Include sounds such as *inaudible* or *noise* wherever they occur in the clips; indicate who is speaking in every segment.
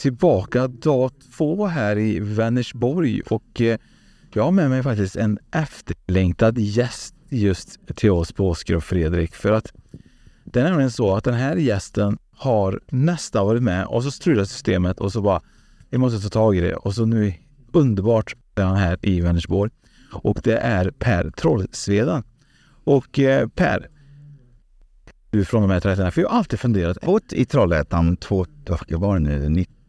Speaker 1: Tillbaka dag två här i Vänersborg och eh, jag har med mig faktiskt en efterlängtad gäst just till oss på Oskar och Fredrik. För att det är nämligen så att den här gästen har nästan varit med och så strulade systemet och så bara vi måste ta tag i det. Och så nu underbart är han här i Vänersborg. Och det är Per Trollsveden. Och eh, Per, du från de här trakterna, för jag har alltid funderat
Speaker 2: bott i Trollhättan, två, vad var det nu, Ni- eh,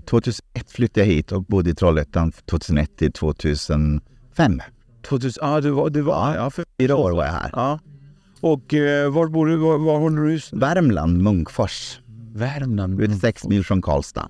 Speaker 2: 2001 flyttade jag hit och bodde i Trollhättan 2001 till 2005.
Speaker 1: 2000, ja du var, du var, ja för
Speaker 2: Fyra år var jag här.
Speaker 1: Ja. Och eh, var bor du? Var, var håller du just?
Speaker 2: Värmland, Munkfors.
Speaker 1: Värmland.
Speaker 2: Vet, sex mil från Karlstad.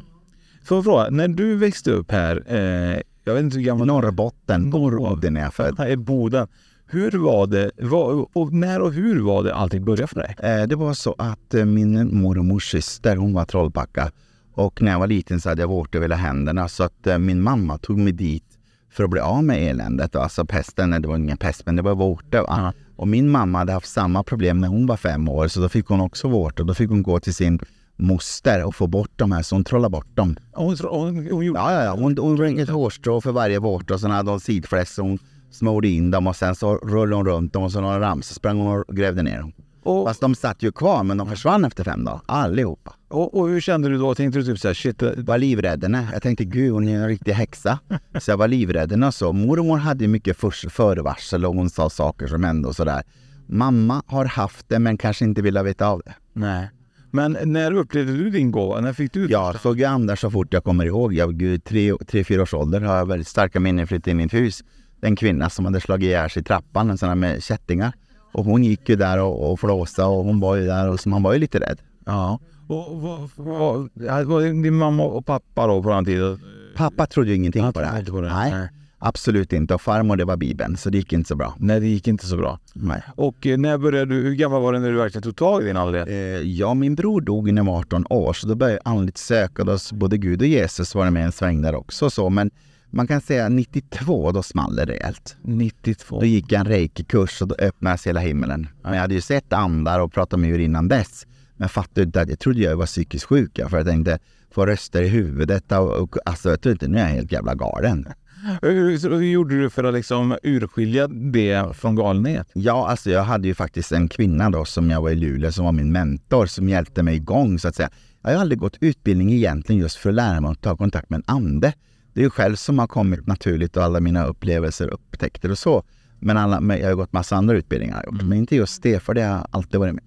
Speaker 1: Får jag fråga, när du växte upp här, eh, jag vet inte hur gammal
Speaker 2: Norrbotten,
Speaker 1: Norrbotten.
Speaker 2: Är jag född.
Speaker 1: Här i Boden. Hur var det, var, och när och hur var det allting började för dig?
Speaker 2: Eh, Det var så att eh, min mor och mors syster, hon var trollpacka. Och när jag var liten så hade jag vårtor över hela händerna så att eh, min mamma tog mig dit för att bli av med eländet. Alltså pesten, det var ingen pest men det var vårtor. va. Och min mamma hade haft samma problem när hon var fem år så då fick hon också vårtor. Då fick hon gå till sin moster och få bort de här så hon trollade bort dem.
Speaker 1: Hon, hon, hon gjorde...
Speaker 2: Ja, ja, ja. Hon, hon drog ett hårstrå för varje vårta och sen hade hon sidfläsk så hon smorde in dem och sen så rullade hon runt dem och så några ramsor sprang hon och grävde ner dem.
Speaker 1: Och,
Speaker 2: Fast de satt ju kvar men de försvann efter fem dagar, allihopa.
Speaker 1: och, och hur kände du då? Tänkte du typ såhär, shit, det-
Speaker 2: var livrädd. Jag tänkte gud hon är en riktig häxa. Så jag var livrädd henne så. Mormor hade mycket för, förvarsel och hon sa saker som hände och sådär. Mamma har haft det men kanske inte ville veta av det.
Speaker 1: nej. Men när upplevde du din gåva? När fick du
Speaker 2: Jag såg ju Anders så fort jag kommer ihåg. Jag gud, tre, tre, fyra års ålder har jag väldigt starka minnen flyttade in i ett hus. En kvinna som hade slagit ihjäl sig i trappan, en sån här med kättingar. Och hon gick ju där och, och flåsade och hon var ju där och så man var ju lite rädd.
Speaker 1: Ja. Och vad, vad, ja, var din mamma och pappa då på den tiden?
Speaker 2: Pappa trodde ju ingenting på det här.
Speaker 1: på det.
Speaker 2: Nej,
Speaker 1: Nej.
Speaker 2: absolut inte. Och farmor det var bibeln så det gick inte så bra.
Speaker 1: Nej, det gick inte så bra.
Speaker 2: Nej.
Speaker 1: Och eh, när började du, hur gammal var du när du verkligen tog tag i din andlighet?
Speaker 2: Eh, ja, min bror dog när jag var 18 år så då började jag andligt söka. Då både Gud och Jesus var med en sväng där också. Så. Men man kan säga 92, då small det rejält.
Speaker 1: 92.
Speaker 2: Då gick jag en reiki-kurs och då öppnades hela himlen. Men jag hade ju sett andar och pratat med djur innan dess. Men jag fattade inte att jag trodde jag var psykiskt sjuk. För jag tänkte få röster i huvudet och, och alltså jag trodde nu är jag helt jävla galen.
Speaker 1: Hur, hur gjorde du för att liksom urskilja det från galenhet?
Speaker 2: Ja, alltså jag hade ju faktiskt en kvinna då som jag var i Luleå som var min mentor som hjälpte mig igång så att säga. Jag har aldrig gått utbildning egentligen just för att lära mig att ta kontakt med en ande. Det är ju själv som har kommit naturligt och alla mina upplevelser, upptäckter och så. Men alla, men jag har gått massa andra utbildningar, gjort. men inte just det för det har jag alltid varit med.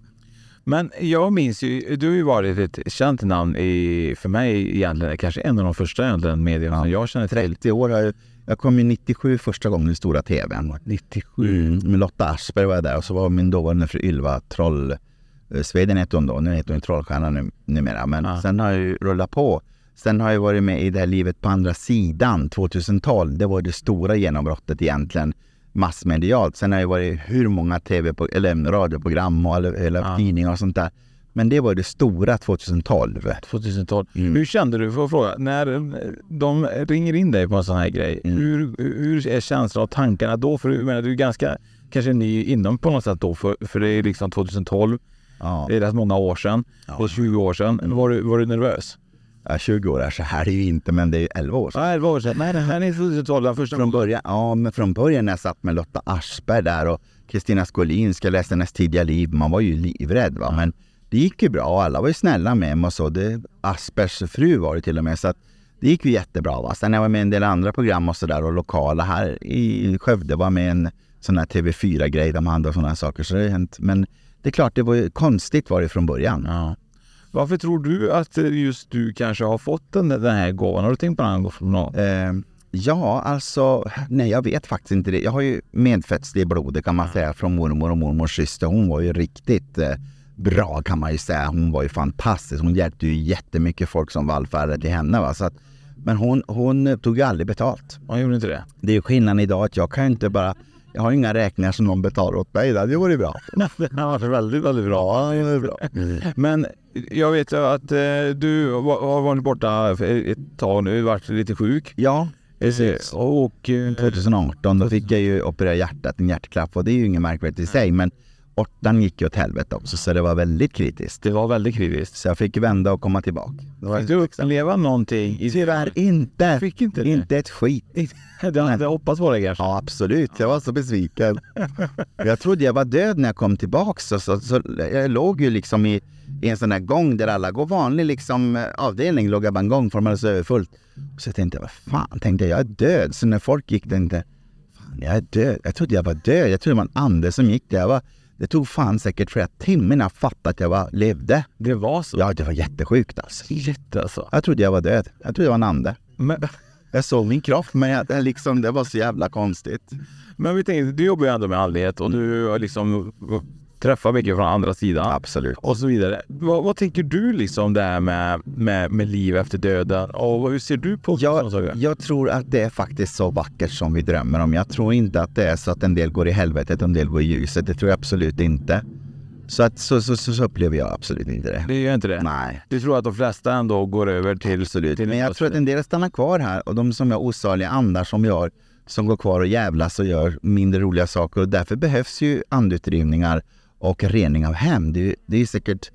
Speaker 1: Men jag minns ju, du har ju varit ett känt namn i, för mig egentligen, kanske en av de första egentligen medierna som jag känner till.
Speaker 2: 30 år har jag, jag kom ju 97 första gången i stora tvn.
Speaker 1: 97.
Speaker 2: Mm, med Lotta Aschberg var jag där och så var min dåvarande fru Ylva Troll... eh, Sweden hette hon då, nu heter hon Trollstjärna nu, numera. Men
Speaker 1: Ja.
Speaker 2: sen har jag ju rullat på. Sen har jag varit med i det här livet på andra sidan 2012. Det var det stora genombrottet egentligen massmedialt. Sen har jag varit hur många tv eller radioprogram och eller, eller
Speaker 1: Ja.
Speaker 2: tidningar och sånt där. Men det var det stora 2012.
Speaker 1: 2012.
Speaker 2: Mm.
Speaker 1: Hur kände du, för att fråga, när de ringer in dig på en sån här grej,
Speaker 2: Mm.
Speaker 1: hur, hur är känslan och tankarna då? För jag menar, du är ganska kanske ny inom på något sätt då, för, för det är liksom 2012,
Speaker 2: Ja.
Speaker 1: det är rätt många år sedan,
Speaker 2: Ja.
Speaker 1: är 20 år sedan. Var, du, var du nervös?
Speaker 2: Ja, 20 år är så här är ju inte, men det är ju 11 år sedan.
Speaker 1: Nej, 11 år sedan. Nej, nej, nej, 2012, den första
Speaker 2: Från början, ja, men från början när jag satt med Lotta Aschberg där och Kristina Skolin ska läsa hennes tidiga liv, man var ju livrädd va. Men det gick ju bra, alla var ju snälla med mig och så. Det, Aschbergs fru var det till och med, så att det gick ju jättebra. Va? Sen jag var med i en del andra program och sådär och lokala här i Skövde var med en sån här TV4-grej, de hade sådana saker. Så det har hänt. Men det är klart, det var ju konstigt var det från början.
Speaker 1: Ja. Varför tror du att just du kanske har fått den, den här gåvan? Har du tänkt på den här gåvan?
Speaker 2: Eh, ja, alltså, nej jag vet faktiskt inte det. Jag har ju medfötts det i blodet kan man säga från mormor och mormors syster. Hon var ju riktigt eh, bra kan man ju säga. Hon var ju fantastisk. Hon hjälpte ju jättemycket folk som vallfärdade till henne. Va? Så att, men hon, hon tog ju aldrig betalt.
Speaker 1: Man gjorde inte det?
Speaker 2: Det är ju skillnaden idag att jag kan ju inte bara jag har inga räkningar som någon betalar åt mig. Det hade ju varit bra. *laughs*
Speaker 1: det har varit väldigt, väldigt bra.
Speaker 2: Ja.
Speaker 1: Men jag vet ju att eh, du har varit borta ett tag nu, varit lite sjuk.
Speaker 2: Ja,
Speaker 1: Precis. Och eh,
Speaker 2: 2018 då fick jag ju operera hjärtat, en hjärtklapp och det är ju inget märkvärdigt i sig men åttan gick ju åt helvete också så det var väldigt kritiskt.
Speaker 1: det var väldigt kritiskt.
Speaker 2: Så jag fick vända och komma tillbaka. Var
Speaker 1: Fick du uppleva någonting? I...
Speaker 2: Tyvärr inte.
Speaker 1: Fick inte det?
Speaker 2: Inte ett skit. *laughs*
Speaker 1: Du hade hoppats på det kanske?
Speaker 2: Ja, absolut. Jag var så besviken. *laughs* Jag trodde jag var död när jag kom tillbaks. Så, så, så jag låg ju liksom i, i en sån där gång där alla går. Vanlig liksom avdelning låg jag bara en gång för så överfullt. Så jag tänkte, vad fan, tänkte jag, jag är död. Så när folk gick tänkte fan jag är död. Jag trodde jag var död. Jag trodde det var en ande som gick där. Jag var, det tog fan säkert flera timmar innan jag fattade att jag var, levde.
Speaker 1: Det var så?
Speaker 2: Ja, det var jättesjukt alltså.
Speaker 1: Jätte alltså.
Speaker 2: Jag trodde jag var död. Jag trodde jag var en ande.
Speaker 1: Men, *laughs*
Speaker 2: Jag såg min kropp, men jag, det liksom, det var så jävla konstigt.
Speaker 1: men vi tänkte, du jobbar ju ändå med andlighet och du har liksom träffar mycket från andra sidan.
Speaker 2: Absolut.
Speaker 1: och så vidare. Vad, vad tänker du liksom det här med, med, med liv efter döden och hur ser du på
Speaker 2: Jag,
Speaker 1: saker?
Speaker 2: jag tror att det är faktiskt så vackert som vi drömmer om. Jag tror inte att det är så att en del går i helvetet och en del går i ljuset. Det tror jag absolut inte. Så, att, så, så, så, upplever jag absolut inte det.
Speaker 1: Det gör inte det?
Speaker 2: Nej,
Speaker 1: Du tror att de flesta ändå går över till...
Speaker 2: absolut.
Speaker 1: till
Speaker 2: Men jag tror att en del stannar kvar här och de som är osaliga andar som har som går kvar och jävlas och gör mindre roliga saker och därför behövs ju andutdrivningar och rening av hem. Det, är- det är säkert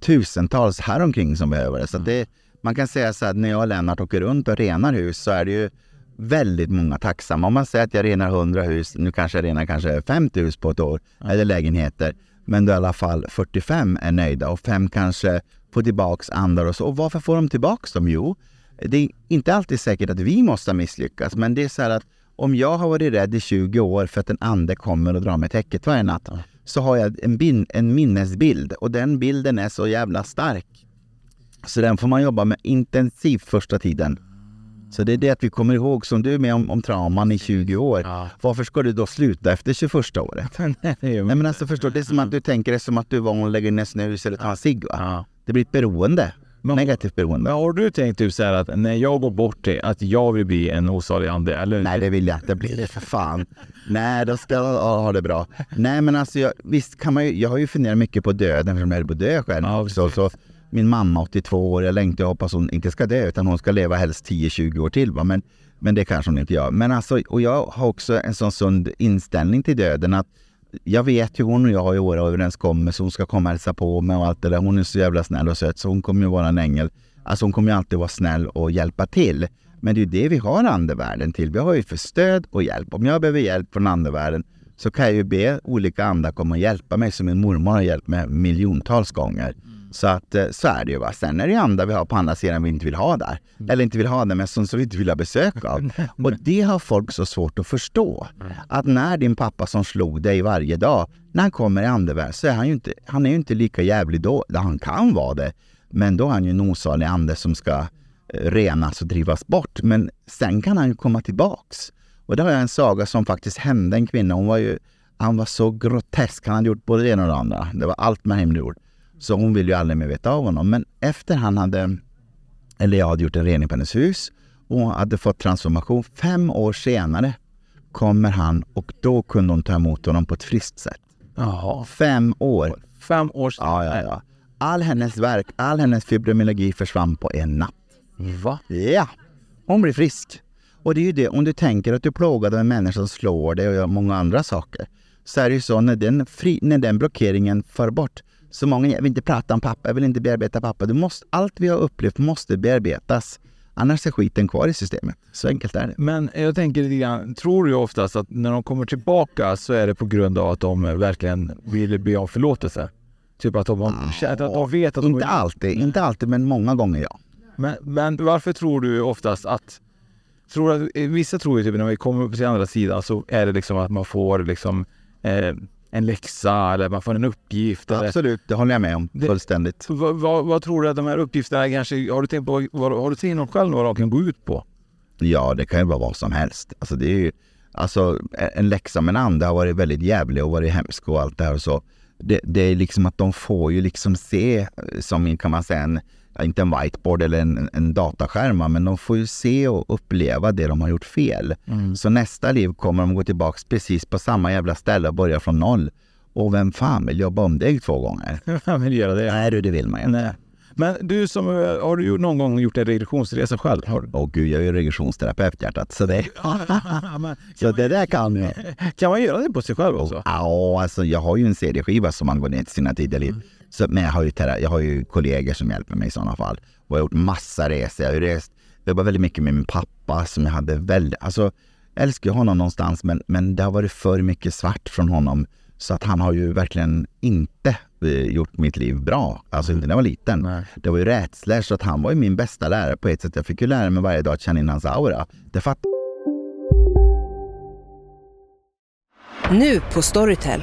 Speaker 2: tusentals här omkring som behöver det. Så att det, man kan säga så att när jag och Lennart åker runt och renar hus så är det ju väldigt många tacksamma. Om man säger att jag renar 100 hus, nu kanske jag renar kanske 50 hus på ett år, eller lägenheter. Men då i alla fall 45 är nöjda och fem kanske får tillbaks andar och så. Och varför får de tillbaks dem? Jo, det är inte alltid säkert att vi måste ha misslyckats, men det är så här att om jag har varit rädd i 20 år för att en ande kommer och drar mig täcket varje natt, så har jag en, bin, en minnesbild och den bilden är så jävla stark. Så den får man jobba med intensivt första tiden. Så det är det att vi kommer ihåg, som du är med om, om trauman i 20 år.
Speaker 1: Ja.
Speaker 2: Varför ska du då sluta efter 21 året? *laughs*
Speaker 1: Nej,
Speaker 2: Nej men alltså förstår det är som att du tänker det som att du van att lägga ner snus eller ta en cigg?
Speaker 1: Ja.
Speaker 2: Det blir ett beroende.
Speaker 1: Men-
Speaker 2: Negativt beroende.
Speaker 1: Men har du tänkt typ så att när jag går bort det, att jag vill bli en osalig ande? Eller?
Speaker 2: Nej det vill jag inte bli, det för fan. Nej, då ska jag ha det bra. Nej men alltså jag, visst kan man ju, jag har ju funderat mycket på döden eftersom jag höll på att dö själv
Speaker 1: Ja,
Speaker 2: också. Så min mamma 82 år, jag längtar och hoppas hon inte ska dö utan hon ska leva helst 10-20 år till. Va? Men, men det kanske hon inte gör. Men alltså, och jag har också en sån sund inställning till döden att jag vet ju hon och jag har ju våra överenskommelser. Hon ska komma och hälsa på mig och allt det där. Hon är så jävla snäll och söt så hon kommer ju vara en ängel. Alltså hon kommer ju alltid vara snäll och hjälpa till. Men det är ju det vi har andevärlden till. Vi har ju för stöd och hjälp. Om jag behöver hjälp från andevärlden så kan jag ju be olika andar komma och hjälpa mig som min mormor har hjälpt mig miljontals gånger. Så att eh, så är det ju. Va? Sen är det andra vi har på andra sidan vi inte vill ha där. Eller inte vill ha där men som, som vi inte vill ha besök av. *laughs* Och det har folk så svårt att förstå. Att när din pappa som slog dig varje dag, när han kommer i andevärlden så är han ju inte, han är ju inte lika jävlig då. Han kan vara det. Men då är han ju en osalig ande som ska eh, renas och drivas bort. Men sen kan han ju komma tillbaks. Och det har jag en saga som faktiskt hände en kvinna. Hon var ju, han var så grotesk. Han hade gjort både det ena och det andra. Det var allt med hemlig ord. Så hon ville ju aldrig mer veta av honom. Men efter han hade, eller jag hade gjort en rening på hennes hus och hade fått transformation. Fem år senare kommer han och då kunde hon ta emot honom på ett friskt sätt.
Speaker 1: Jaha.
Speaker 2: Fem år.
Speaker 1: Fem år sedan.
Speaker 2: Ja, ja, ja. all hennes verk, all hennes fibromyalgi försvann på en natt.
Speaker 1: Va?
Speaker 2: Ja, hon blir frisk. Och det är ju det, om du tänker att du av en människa som slår dig och gör många andra saker. Så är det ju så när den, fri, när den blockeringen far bort. Så många, jag vill inte prata om pappa, jag vill inte bearbeta pappa. Du måste, allt vi har upplevt måste bearbetas. Annars är skiten kvar i systemet. Så enkelt är det.
Speaker 1: Men jag tänker lite grann, tror du oftast att när de kommer tillbaka så är det på grund av att de verkligen vill be om förlåtelse? Typ att de, att de vet att de...
Speaker 2: Inte alltid, inte alltid men många gånger ja.
Speaker 1: Men, men varför tror du oftast att... Tror att, vissa tror ju typ när vi kommer upp till andra sidan så är det liksom att man får liksom eh, en läxa eller man får en uppgift. Eller,
Speaker 2: Absolut, det håller jag med om
Speaker 1: Det-
Speaker 2: fullständigt.
Speaker 1: vad, vad, vad tror du att de här uppgifterna kanske... Har du tänkt på vad, har du tänkt något själv vad de kan gå ut på?
Speaker 2: Ja, det kan ju vara vad som helst. Alltså det är ju, alltså en läxa med en ande har varit väldigt jävlig och varit hemsk och allt det här och så. Det, det är liksom att de får ju liksom se, som kan man säga, en, ja, inte en whiteboard eller en, en dataskärm, men de får ju se och uppleva det de har gjort fel. Så nästa liv kommer de gå tillbaks precis på samma jävla ställe och börja från noll. Och vem fan vill jobba om dig två gånger? *laughs*
Speaker 1: Vem vill göra det?
Speaker 2: Nej du, det vill man ju inte.
Speaker 1: Nej. Men du som, eh, har du någon gång gjort en regressionsresa själv? Har?
Speaker 2: Åh gud, jag är ju regressionsterapeut hjärtat, så det, *laughs* *laughs* så det där kan jag.
Speaker 1: kan man göra det på sig själv också?
Speaker 2: Ja, alltså jag har ju en CD-skiva som man går ner till sina tidiga liv. Så, men jag har, ju, tera- jag har ju kollegor som hjälper mig i sådana fall. Och jag har gjort massa resor. Jag har ju rest, jobbat väldigt mycket med min pappa som jag hade väldigt, alltså jag älskar ju honom någonstans men, men det har varit för mycket svart från honom. Så att han har ju verkligen inte eh, gjort mitt liv bra. Alltså inte när jag var liten.
Speaker 1: Nej.
Speaker 2: Det var ju rädslor så att han var ju min bästa lärare på ett sätt. Jag fick ju lära mig varje dag att känna in hans aura. Det fatt
Speaker 3: Nu på Storytel.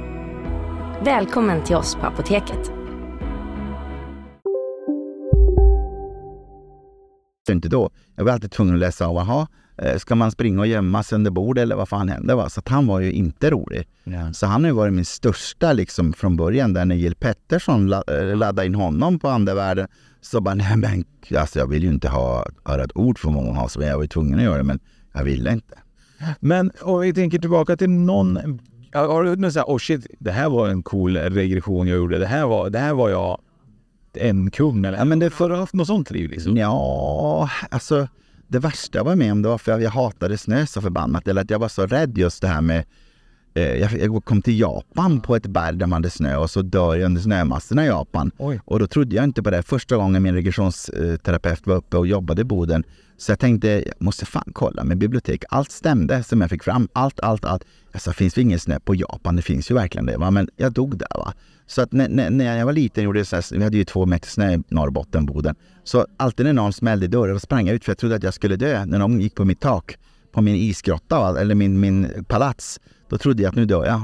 Speaker 4: Välkommen till oss på Apoteket.
Speaker 2: inte då. Jag var alltid tvungen att läsa av, jaha, eh, ska man springa och gömma sig under bord eller vad fan hände? Va? Så att han var ju inte rolig. Så han har ju varit min största liksom från början. Där när Jill Pettersson eh, laddade in honom på andevärlden så bara, nej men alltså jag vill ju inte ha, höra ett ord från honom, så jag var ju tvungen att göra det, men jag ville inte.
Speaker 1: Men om vi tänker tillbaka till någon... Har du någon sån här, oh shit, det här var en cool regression jag gjorde. Det här var, det här var jag en kung eller? Ja, men det, har du haft något sånt liv liksom?
Speaker 2: Ja, alltså det värsta jag var med om det var för jag, jag hatade snö så förbannat. Eller att jag var så rädd just det här med eh, jag, jag kom till Japan på ett berg där man hade snö och så dör jag under snömassorna i Japan.
Speaker 1: Oj.
Speaker 2: Och då trodde jag inte på det. Första gången min regressionsterapeut var uppe och jobbade i Boden. Så jag tänkte, jag måste fan kolla med bibliotek. Allt stämde som jag fick fram. Allt, allt, allt. Jag sa, finns det ingen snö på Japan? Det finns ju verkligen det. Va? Men jag dog där. va. Så att när, när, när jag var liten gjorde jag så här, vi hade ju två meter snö i Norrbotten, Boden. Så alltid när någon smällde i dörren och sprang jag ut för jag trodde att jag skulle dö. När de gick på mitt tak, på min isgrotta va? eller min, min palats. Då trodde jag att nu dör jag.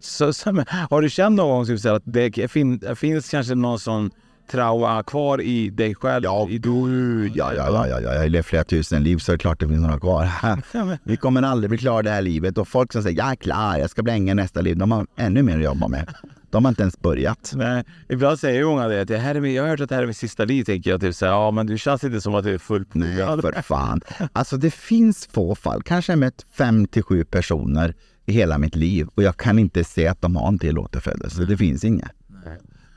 Speaker 1: Så, så, har du känt någon gång typ att det fin, finns kanske någon sån trauma kvar i dig själv?
Speaker 2: Ja,
Speaker 1: I,
Speaker 2: gud, ja, ja, ja, ja, levt flera tusen liv så är det klart det finns några kvar. *laughs* Vi kommer aldrig bli klara det här livet och folk som säger jag är klar, jag ska bli ängel nästa liv, de har ännu mer att jobba med. De har inte ens börjat. *laughs*
Speaker 1: Nej, ibland säger många det. Att det här är min, jag har hört att det här är mitt sista liv. Tänker jag typ så här, ja men det känns inte som att det är fullt
Speaker 2: Nej, för fan. Alltså det finns få fall, kanske jag mött fem till sju personer i hela mitt liv och jag kan inte se att de har en till återfödelse. Det finns inga.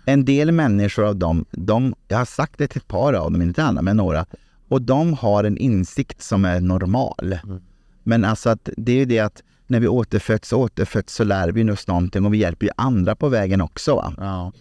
Speaker 2: En del människor av dem, de, jag har sagt det till ett par av dem, inte alla men några, och de har en insikt som är normal. Men alltså att det är ju det att när vi återföds och återföds så lär vi oss någonting och vi hjälper ju andra på vägen också. Va?
Speaker 1: Ja.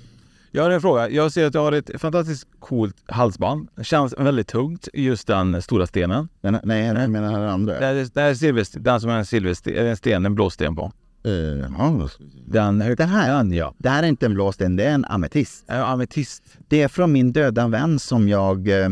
Speaker 1: Jag har en fråga. Jag ser att du har ett fantastiskt coolt halsband. Det känns väldigt tungt, just den stora stenen.
Speaker 2: Den, nej, jag menar den andra.
Speaker 1: Det är, det är silversten, den som är en silversten, en sten, en blå sten på.
Speaker 2: Uh, ja.
Speaker 1: Den,
Speaker 2: Den här?
Speaker 1: Den, ja.
Speaker 2: Det här är inte en blå sten, det är en ametist.
Speaker 1: Ja, Ametist.
Speaker 2: Det är från min döda vän som jag... Eh,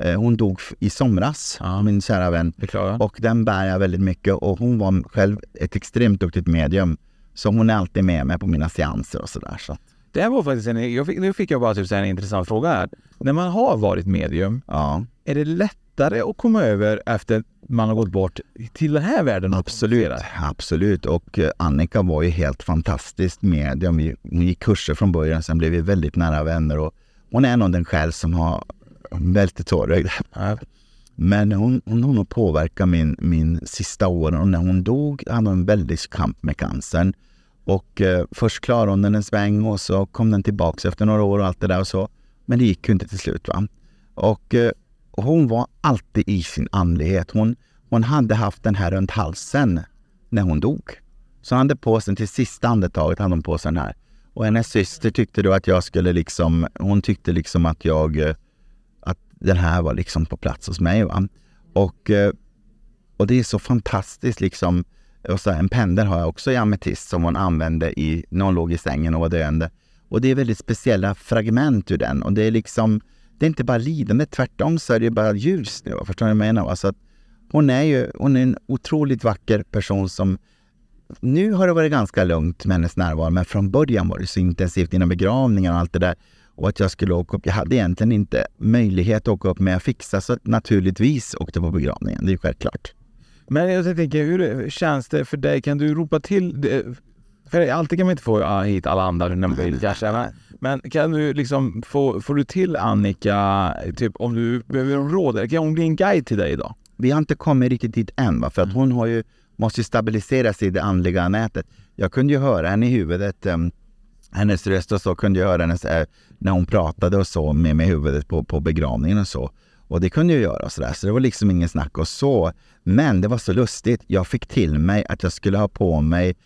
Speaker 2: eh, hon dog i somras,
Speaker 1: Ja.
Speaker 2: min kära vän. Och den bär jag väldigt mycket och hon var själv ett extremt duktigt medium. Så hon är alltid med mig på mina seanser och sådär. Så.
Speaker 1: Det var faktiskt en, jag fick, nu fick jag bara typ en intressant fråga här. När man har varit medium,
Speaker 2: Ja,
Speaker 1: är det lättare att komma över efter man har gått bort till den här världen?
Speaker 2: absolut. Absolut. Och eh, Annika var ju helt fantastiskt medium. Vi, hon gick kurser från början, sen blev vi väldigt nära vänner. Och hon är nog den själ som har väldigt tårögd. Men hon, hon har nog påverkat min, min sista åren och när hon dog hade hon en väldig kamp med cancern. Och eh, först klarade hon den en sväng och så kom den tillbaks efter några år och allt det där och så. Men det gick ju inte till slut. va. Och eh, hon var alltid i sin andlighet. Hon, hon hade haft den här runt halsen när hon dog. Så hon hade på sig, till sista andetaget hade hon på sig den här. Och hennes syster tyckte då att jag skulle liksom, hon tyckte liksom att jag, eh, att den här var liksom på plats hos mig. Va? Och, eh, och det är så fantastiskt liksom. Och så en pendel har jag också i ametist som hon använde i, när hon låg i sängen och var döende. Och det är väldigt speciella fragment ur den. Och det är liksom, det är inte bara lidande, tvärtom så är det bara ljus nu. Förstår ni vad jag menar? va? Så att hon är ju hon är en otroligt vacker person som nu har det varit ganska lugnt med hennes närvaro, men från början var det så intensivt innan begravningen och allt det där. Och att jag skulle åka upp. Jag hade egentligen inte möjlighet att åka upp, men jag fixade så naturligtvis åkte på begravningen. Det är ju självklart.
Speaker 1: Men jag tänker, hur känns det för dig? Kan du ropa till? Eh, för alltid kan man inte få hit alla andra när man vill kanske. Men, kan du liksom få, får du till Annika, typ om du behöver råd? Kan hon bli en guide till dig idag?
Speaker 2: Vi har inte kommit riktigt dit än, va? för att hon har ju, måste ju stabilisera sig i det andliga nätet. Jag kunde ju höra henne i huvudet, em, hennes röst och så kunde jag höra hennes, eh, när hon pratade och så med i huvudet på, på begravningen och så. Och det kunde jag göra och sådär, så det var liksom ingen snack och så. Men det var så lustigt, jag fick till mig att jag skulle ha på mig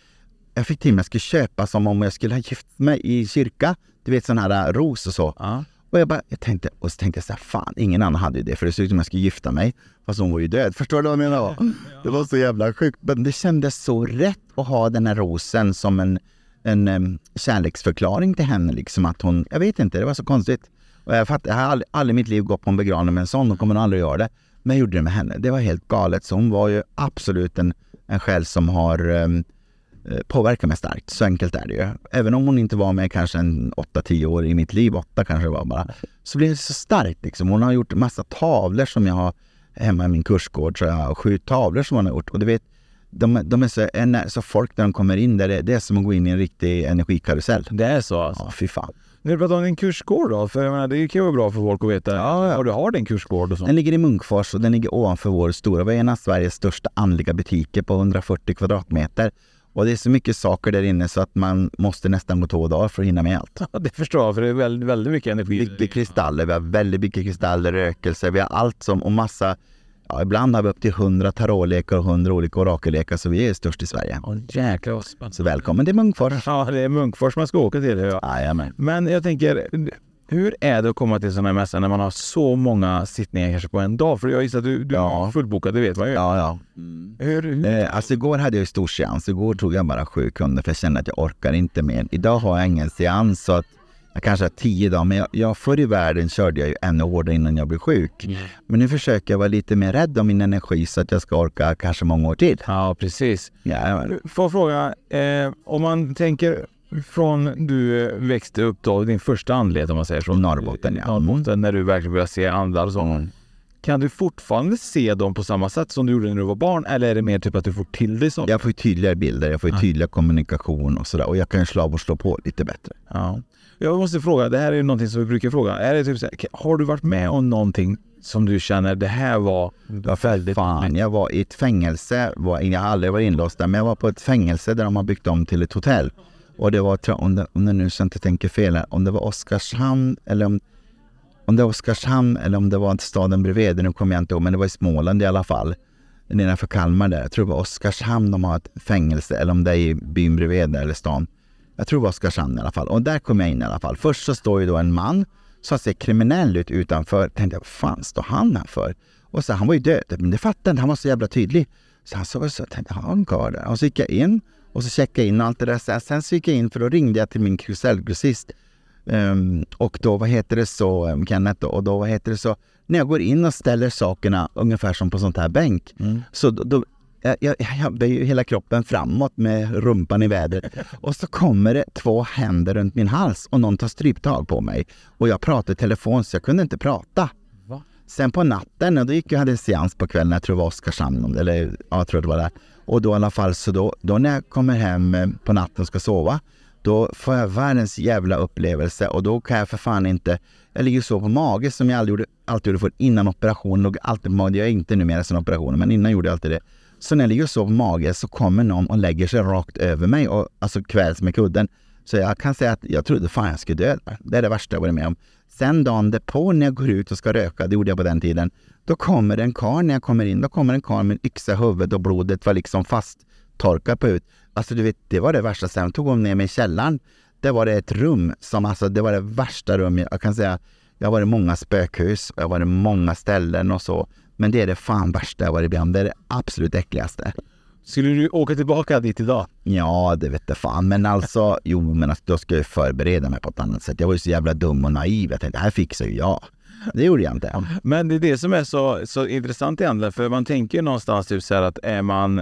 Speaker 2: jag fick till mig att jag skulle köpa som om jag skulle ha gift mig i kyrka. Du vet sån här äh, ros och så.
Speaker 1: Ja.
Speaker 2: Och jag bara, jag tänkte, och så tänkte jag så här, fan ingen annan hade ju det för det såg ut som jag skulle gifta mig. Fast hon var ju död. Förstår du vad jag menar? Det var så jävla sjukt. Men det kändes så rätt att ha den här rosen som en, en em, kärleksförklaring till henne. Liksom att hon, jag vet inte, det var så konstigt. Och jag, fattar, jag har aldrig, aldrig i mitt liv gått på en begravning med en sån och kommer nog aldrig göra det. Men jag gjorde det med henne. Det var helt galet. Så hon var ju absolut en, en själ som har eh, påverkar mig starkt. Så enkelt är det ju. Även om hon inte var med kanske en 8-10 år i mitt liv, åtta kanske det var bara, så blev det så starkt liksom. Hon har gjort massa tavlor som jag har hemma i min kursgård, så jag har sju tavlor som hon har gjort. Och du vet, de, de är så, så folk när de kommer in där, det, det är som att gå in i en riktig energikarusell.
Speaker 1: Det är så alltså.
Speaker 2: Ja, fy fan.
Speaker 1: Du pratar om din kursgård då, för jag menar, det kan ju vara bra för folk att veta.
Speaker 2: Ja, ja.
Speaker 1: Och du har din kursgård och så.
Speaker 2: Den ligger i Munkfors och den ligger ovanför vår stora, vi är en av Sveriges största andliga butiker på 140 kvadratmeter. Och det är så mycket saker där inne så att man måste nästan gå två dagar för att hinna med allt.
Speaker 1: Ja, det förstår jag, för det är väldigt, väldigt mycket energi.
Speaker 2: Mycket kristaller, vi har väldigt mycket kristaller, rökelser, vi har allt som och massa Ja, ibland har vi upp till 100 tarotlekar och 100 olika orakellekar så vi är störst i Sverige.
Speaker 1: Åh jäklar vad spännande.
Speaker 2: Så välkommen till Munkfors.
Speaker 1: Ja, det är Munkfors man ska åka till. Ja.
Speaker 2: Jajamän.
Speaker 1: Men jag tänker, hur är det att komma till sådana här mässor när man har så många sittningar kanske på en dag? För jag gissar att du, du
Speaker 2: Ja.
Speaker 1: är fullbokad, det vet man ju.
Speaker 2: Ja, ja.
Speaker 1: Hur, hur?
Speaker 2: Eh, alltså igår hade jag stor seans. Igår tog jag bara sju kunder för jag kände att jag orkar inte mer. Idag har jag ingen seans så att jag kanske har tio dagar. Men jag, jag, förr i världen körde jag ju ännu hårdare innan jag blev sjuk. Men nu försöker jag vara lite mer rädd om min energi så att jag ska orka kanske många år till.
Speaker 1: Ja, precis.
Speaker 2: Jajamän.
Speaker 1: Får jag fråga, eh, om man tänker från du eh, växte upp då, din första andlighet om man säger så.
Speaker 2: Norrbotten, ja.
Speaker 1: Norrbotten, när du verkligen började se andar och så.
Speaker 2: Mm.
Speaker 1: Kan du fortfarande se dem på samma sätt som du gjorde när du var barn? Eller är det mer typ att du får till dig sånt?
Speaker 2: Jag får tydligare bilder, jag får ju tydligare kommunikation och sådär. Och jag kan slå av och slå på lite bättre.
Speaker 1: Ja. Jag måste fråga, det här är ju någonting som vi brukar fråga. Är det typ så här, har du varit med om någonting som du känner det här var väldigt...
Speaker 2: Fan, jag var i ett fängelse. Var, jag har aldrig varit inlåst där, men jag var på ett fängelse där de har byggt om till ett hotell. Och det var, jag, om det, om det nu så jag inte tänker fel, här, om det var Oskarshamn eller om, om det var Oskarshamn eller om det var staden bredvid, nu kommer jag inte ihåg, men det var i Småland i alla fall. Nedanför Kalmar där. Jag tror det var Oskarshamn de har ett fängelse, eller om det är i byn bredvid där, eller stan. Jag tror det var Oskarshamn i alla fall. Och där kom jag in i alla fall. Först så står ju då en man som ser kriminell ut utanför. Tänkte jag, vad fan står han här för? Och så han var ju död. Men det fattade jag inte, han var så jävla tydlig. Så han såg så, jag tänkte, har han kvar där? Och så gick jag in och så checkade jag in allt det där. Sen, sen så gick jag in för då ringde jag till min krusellgrossist. Um, och då, vad heter det så, um, Kenneth då, och då, vad heter det så, när jag går in och ställer sakerna ungefär som på sånt här bänk,
Speaker 1: Mm.
Speaker 2: så då, då jag, jag, jag böjer hela kroppen framåt med rumpan i vädret och så kommer det två händer runt min hals och någon tar stryptag på mig. Och jag pratar i telefon så jag kunde inte prata.
Speaker 1: Va?
Speaker 2: Sen på natten, och då gick jag hade seans på kvällen, jag tror det var Oskarshamn, eller ja, jag tror det var där. Och då i alla fall så då, då när jag kommer hem eh, på natten och ska sova, då får jag världens jävla upplevelse och då kan jag för fan inte, jag ligger så på mage som jag aldrig gjorde, alltid gjorde förut. innan operationen, låg alltid på mage, det gör jag inte numera sen operationen, men innan gjorde jag alltid det. Så när jag ligger så på mage så kommer någon och lägger sig rakt över mig och alltså kväls med kudden. Så jag kan säga att jag trodde fan jag skulle dö. Det är det värsta jag varit med om. Sen dagen därpå när jag går ut och ska röka, det gjorde jag på den tiden, då kommer en karl när jag kommer in, då kommer en karl med en yxa i huvudet och blodet var liksom fast torkat på ut. Alltså du vet, det var det värsta. Sen tog hon ner mig i källaren. Det var det ett rum som alltså, det var det värsta rummet. Jag kan säga, jag har varit i många spökhus och jag har varit i många ställen och så. Men det är det fan värsta jag varit med om. Det är det absolut äckligaste.
Speaker 1: Skulle du åka tillbaka dit idag?
Speaker 2: Ja, det vet jag fan. Men alltså, jo, men alltså, då ska jag förbereda mig på ett annat sätt. Jag var ju så jävla dum och naiv. Jag tänkte, det här fixar ju jag. *laughs* Det gjorde jag inte.
Speaker 1: Men det är det som är så, så intressant egentligen, för man tänker ju någonstans typ så här att är man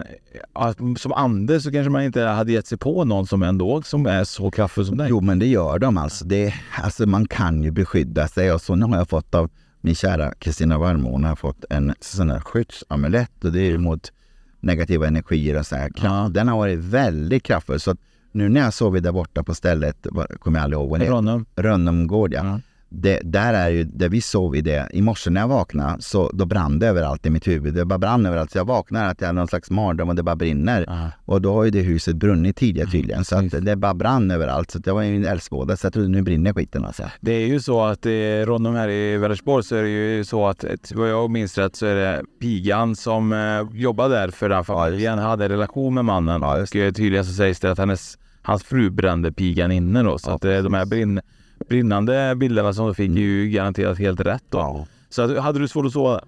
Speaker 1: att som ande så kanske man inte hade gett sig på någon som ändå som är så kraftfull som dig.
Speaker 2: Jo, men det gör de alltså. Det, alltså man kan ju beskydda sig och så nu har jag fått av min kära Kristina Warmo, hon har fått en sån här skyddsamulett och det är ju mot negativa energier och så här.
Speaker 1: Ja.
Speaker 2: Den har varit väldigt kraftfull. Så att nu när jag sovit där borta på stället, kommer jag aldrig ihåg vad det
Speaker 1: Ronnum.
Speaker 2: Rönnemgård ja.
Speaker 1: Ja.
Speaker 2: Det, där är ju, där vi sov i det, i morse när jag vaknade så då brann det överallt i mitt huvud. Det bara brann överallt. Så jag vaknar att jag hade någon slags mardröm och det bara brinner.
Speaker 1: Ja.
Speaker 2: Och då har ju det huset brunnit tidigare tydligen. Så att det bara brann överallt. Så jag var ju en eldsvåda. Så jag trodde nu brinner skiten alltså.
Speaker 1: Det är ju så att eh, Ronnum här i Vänersborg så är det ju så att vad jag minns rätt så är det pigan som eh, jobbar där för den familjen hade relation med mannen.
Speaker 2: Ja,
Speaker 1: och eh, tydligen så sägs det att hennes, hans fru brände pigan inne då. Så
Speaker 2: Ja,
Speaker 1: att eh, de här brinn, brinnande bilderna som de fick är ju garanterat helt rätt då. Så att, hade du svårt att sova?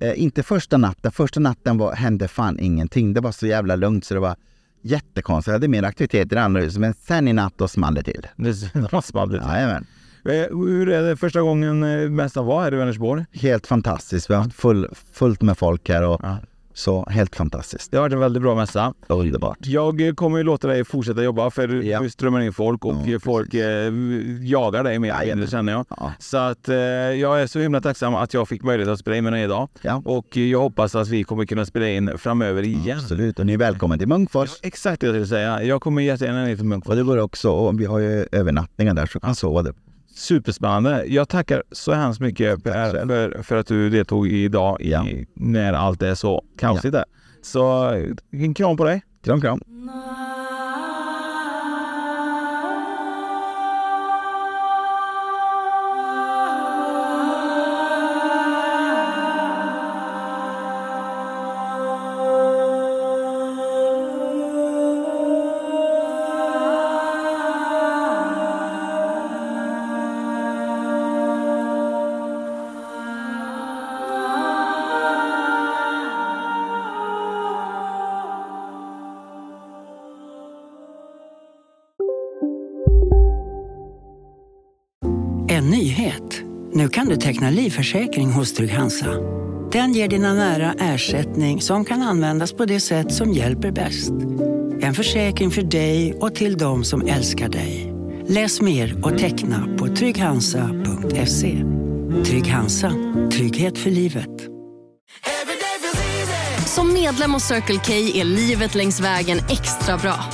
Speaker 2: Eh, inte första natten. Första natten var, hände fan ingenting. Det var så jävla lugnt så det var jättekonstigt. Jag hade mer aktivitet i det andra huset. Men sen i natt då small det till. *laughs*
Speaker 1: Det small lite.
Speaker 2: Jajamän.
Speaker 1: Eh, Hur är det första gången eh, mästaren var här i Vänersborg?
Speaker 2: Helt fantastiskt. Vi har haft full, fullt med folk här och
Speaker 1: Ja.
Speaker 2: Så helt fantastiskt.
Speaker 1: Det har varit en väldigt bra mässa.
Speaker 2: Underbart.
Speaker 1: Jag kommer ju låta dig fortsätta jobba för
Speaker 2: Ja.
Speaker 1: du strömmar in folk och
Speaker 2: Ja,
Speaker 1: folk eh, jagar dig mer
Speaker 2: Jajamän.
Speaker 1: mindre känner jag.
Speaker 2: Ja.
Speaker 1: Så att eh, jag är så himla tacksam att jag fick möjlighet att spela in med dig idag.
Speaker 2: Ja.
Speaker 1: Och jag hoppas att vi kommer kunna spela in framöver igen.
Speaker 2: Absolut. Och ni är välkomna till Munkfors.
Speaker 1: Exakt det jag skulle säga. Jag kommer jättegärna ner till Munkfors.
Speaker 2: Och det går också, och vi har ju övernattningar där så kan sova där.
Speaker 1: Superspännande. Jag tackar så hemskt mycket Per
Speaker 2: själv.
Speaker 1: för, för att du deltog idag i,
Speaker 2: Ja.
Speaker 1: när allt är så kaosigt där. Så en kram på dig.
Speaker 2: Kram, kram.
Speaker 5: Kan du teckna livförsäkring hos Trygg-Hansa. Den ger dina nära ersättning som kan användas på det sätt som hjälper bäst. En försäkring för dig och till de som älskar dig. Läs mer och teckna på trygghansa.se. Trygg Hansa. Trygghet för livet.
Speaker 6: Som medlem hos Circle K är livet längs vägen extra bra.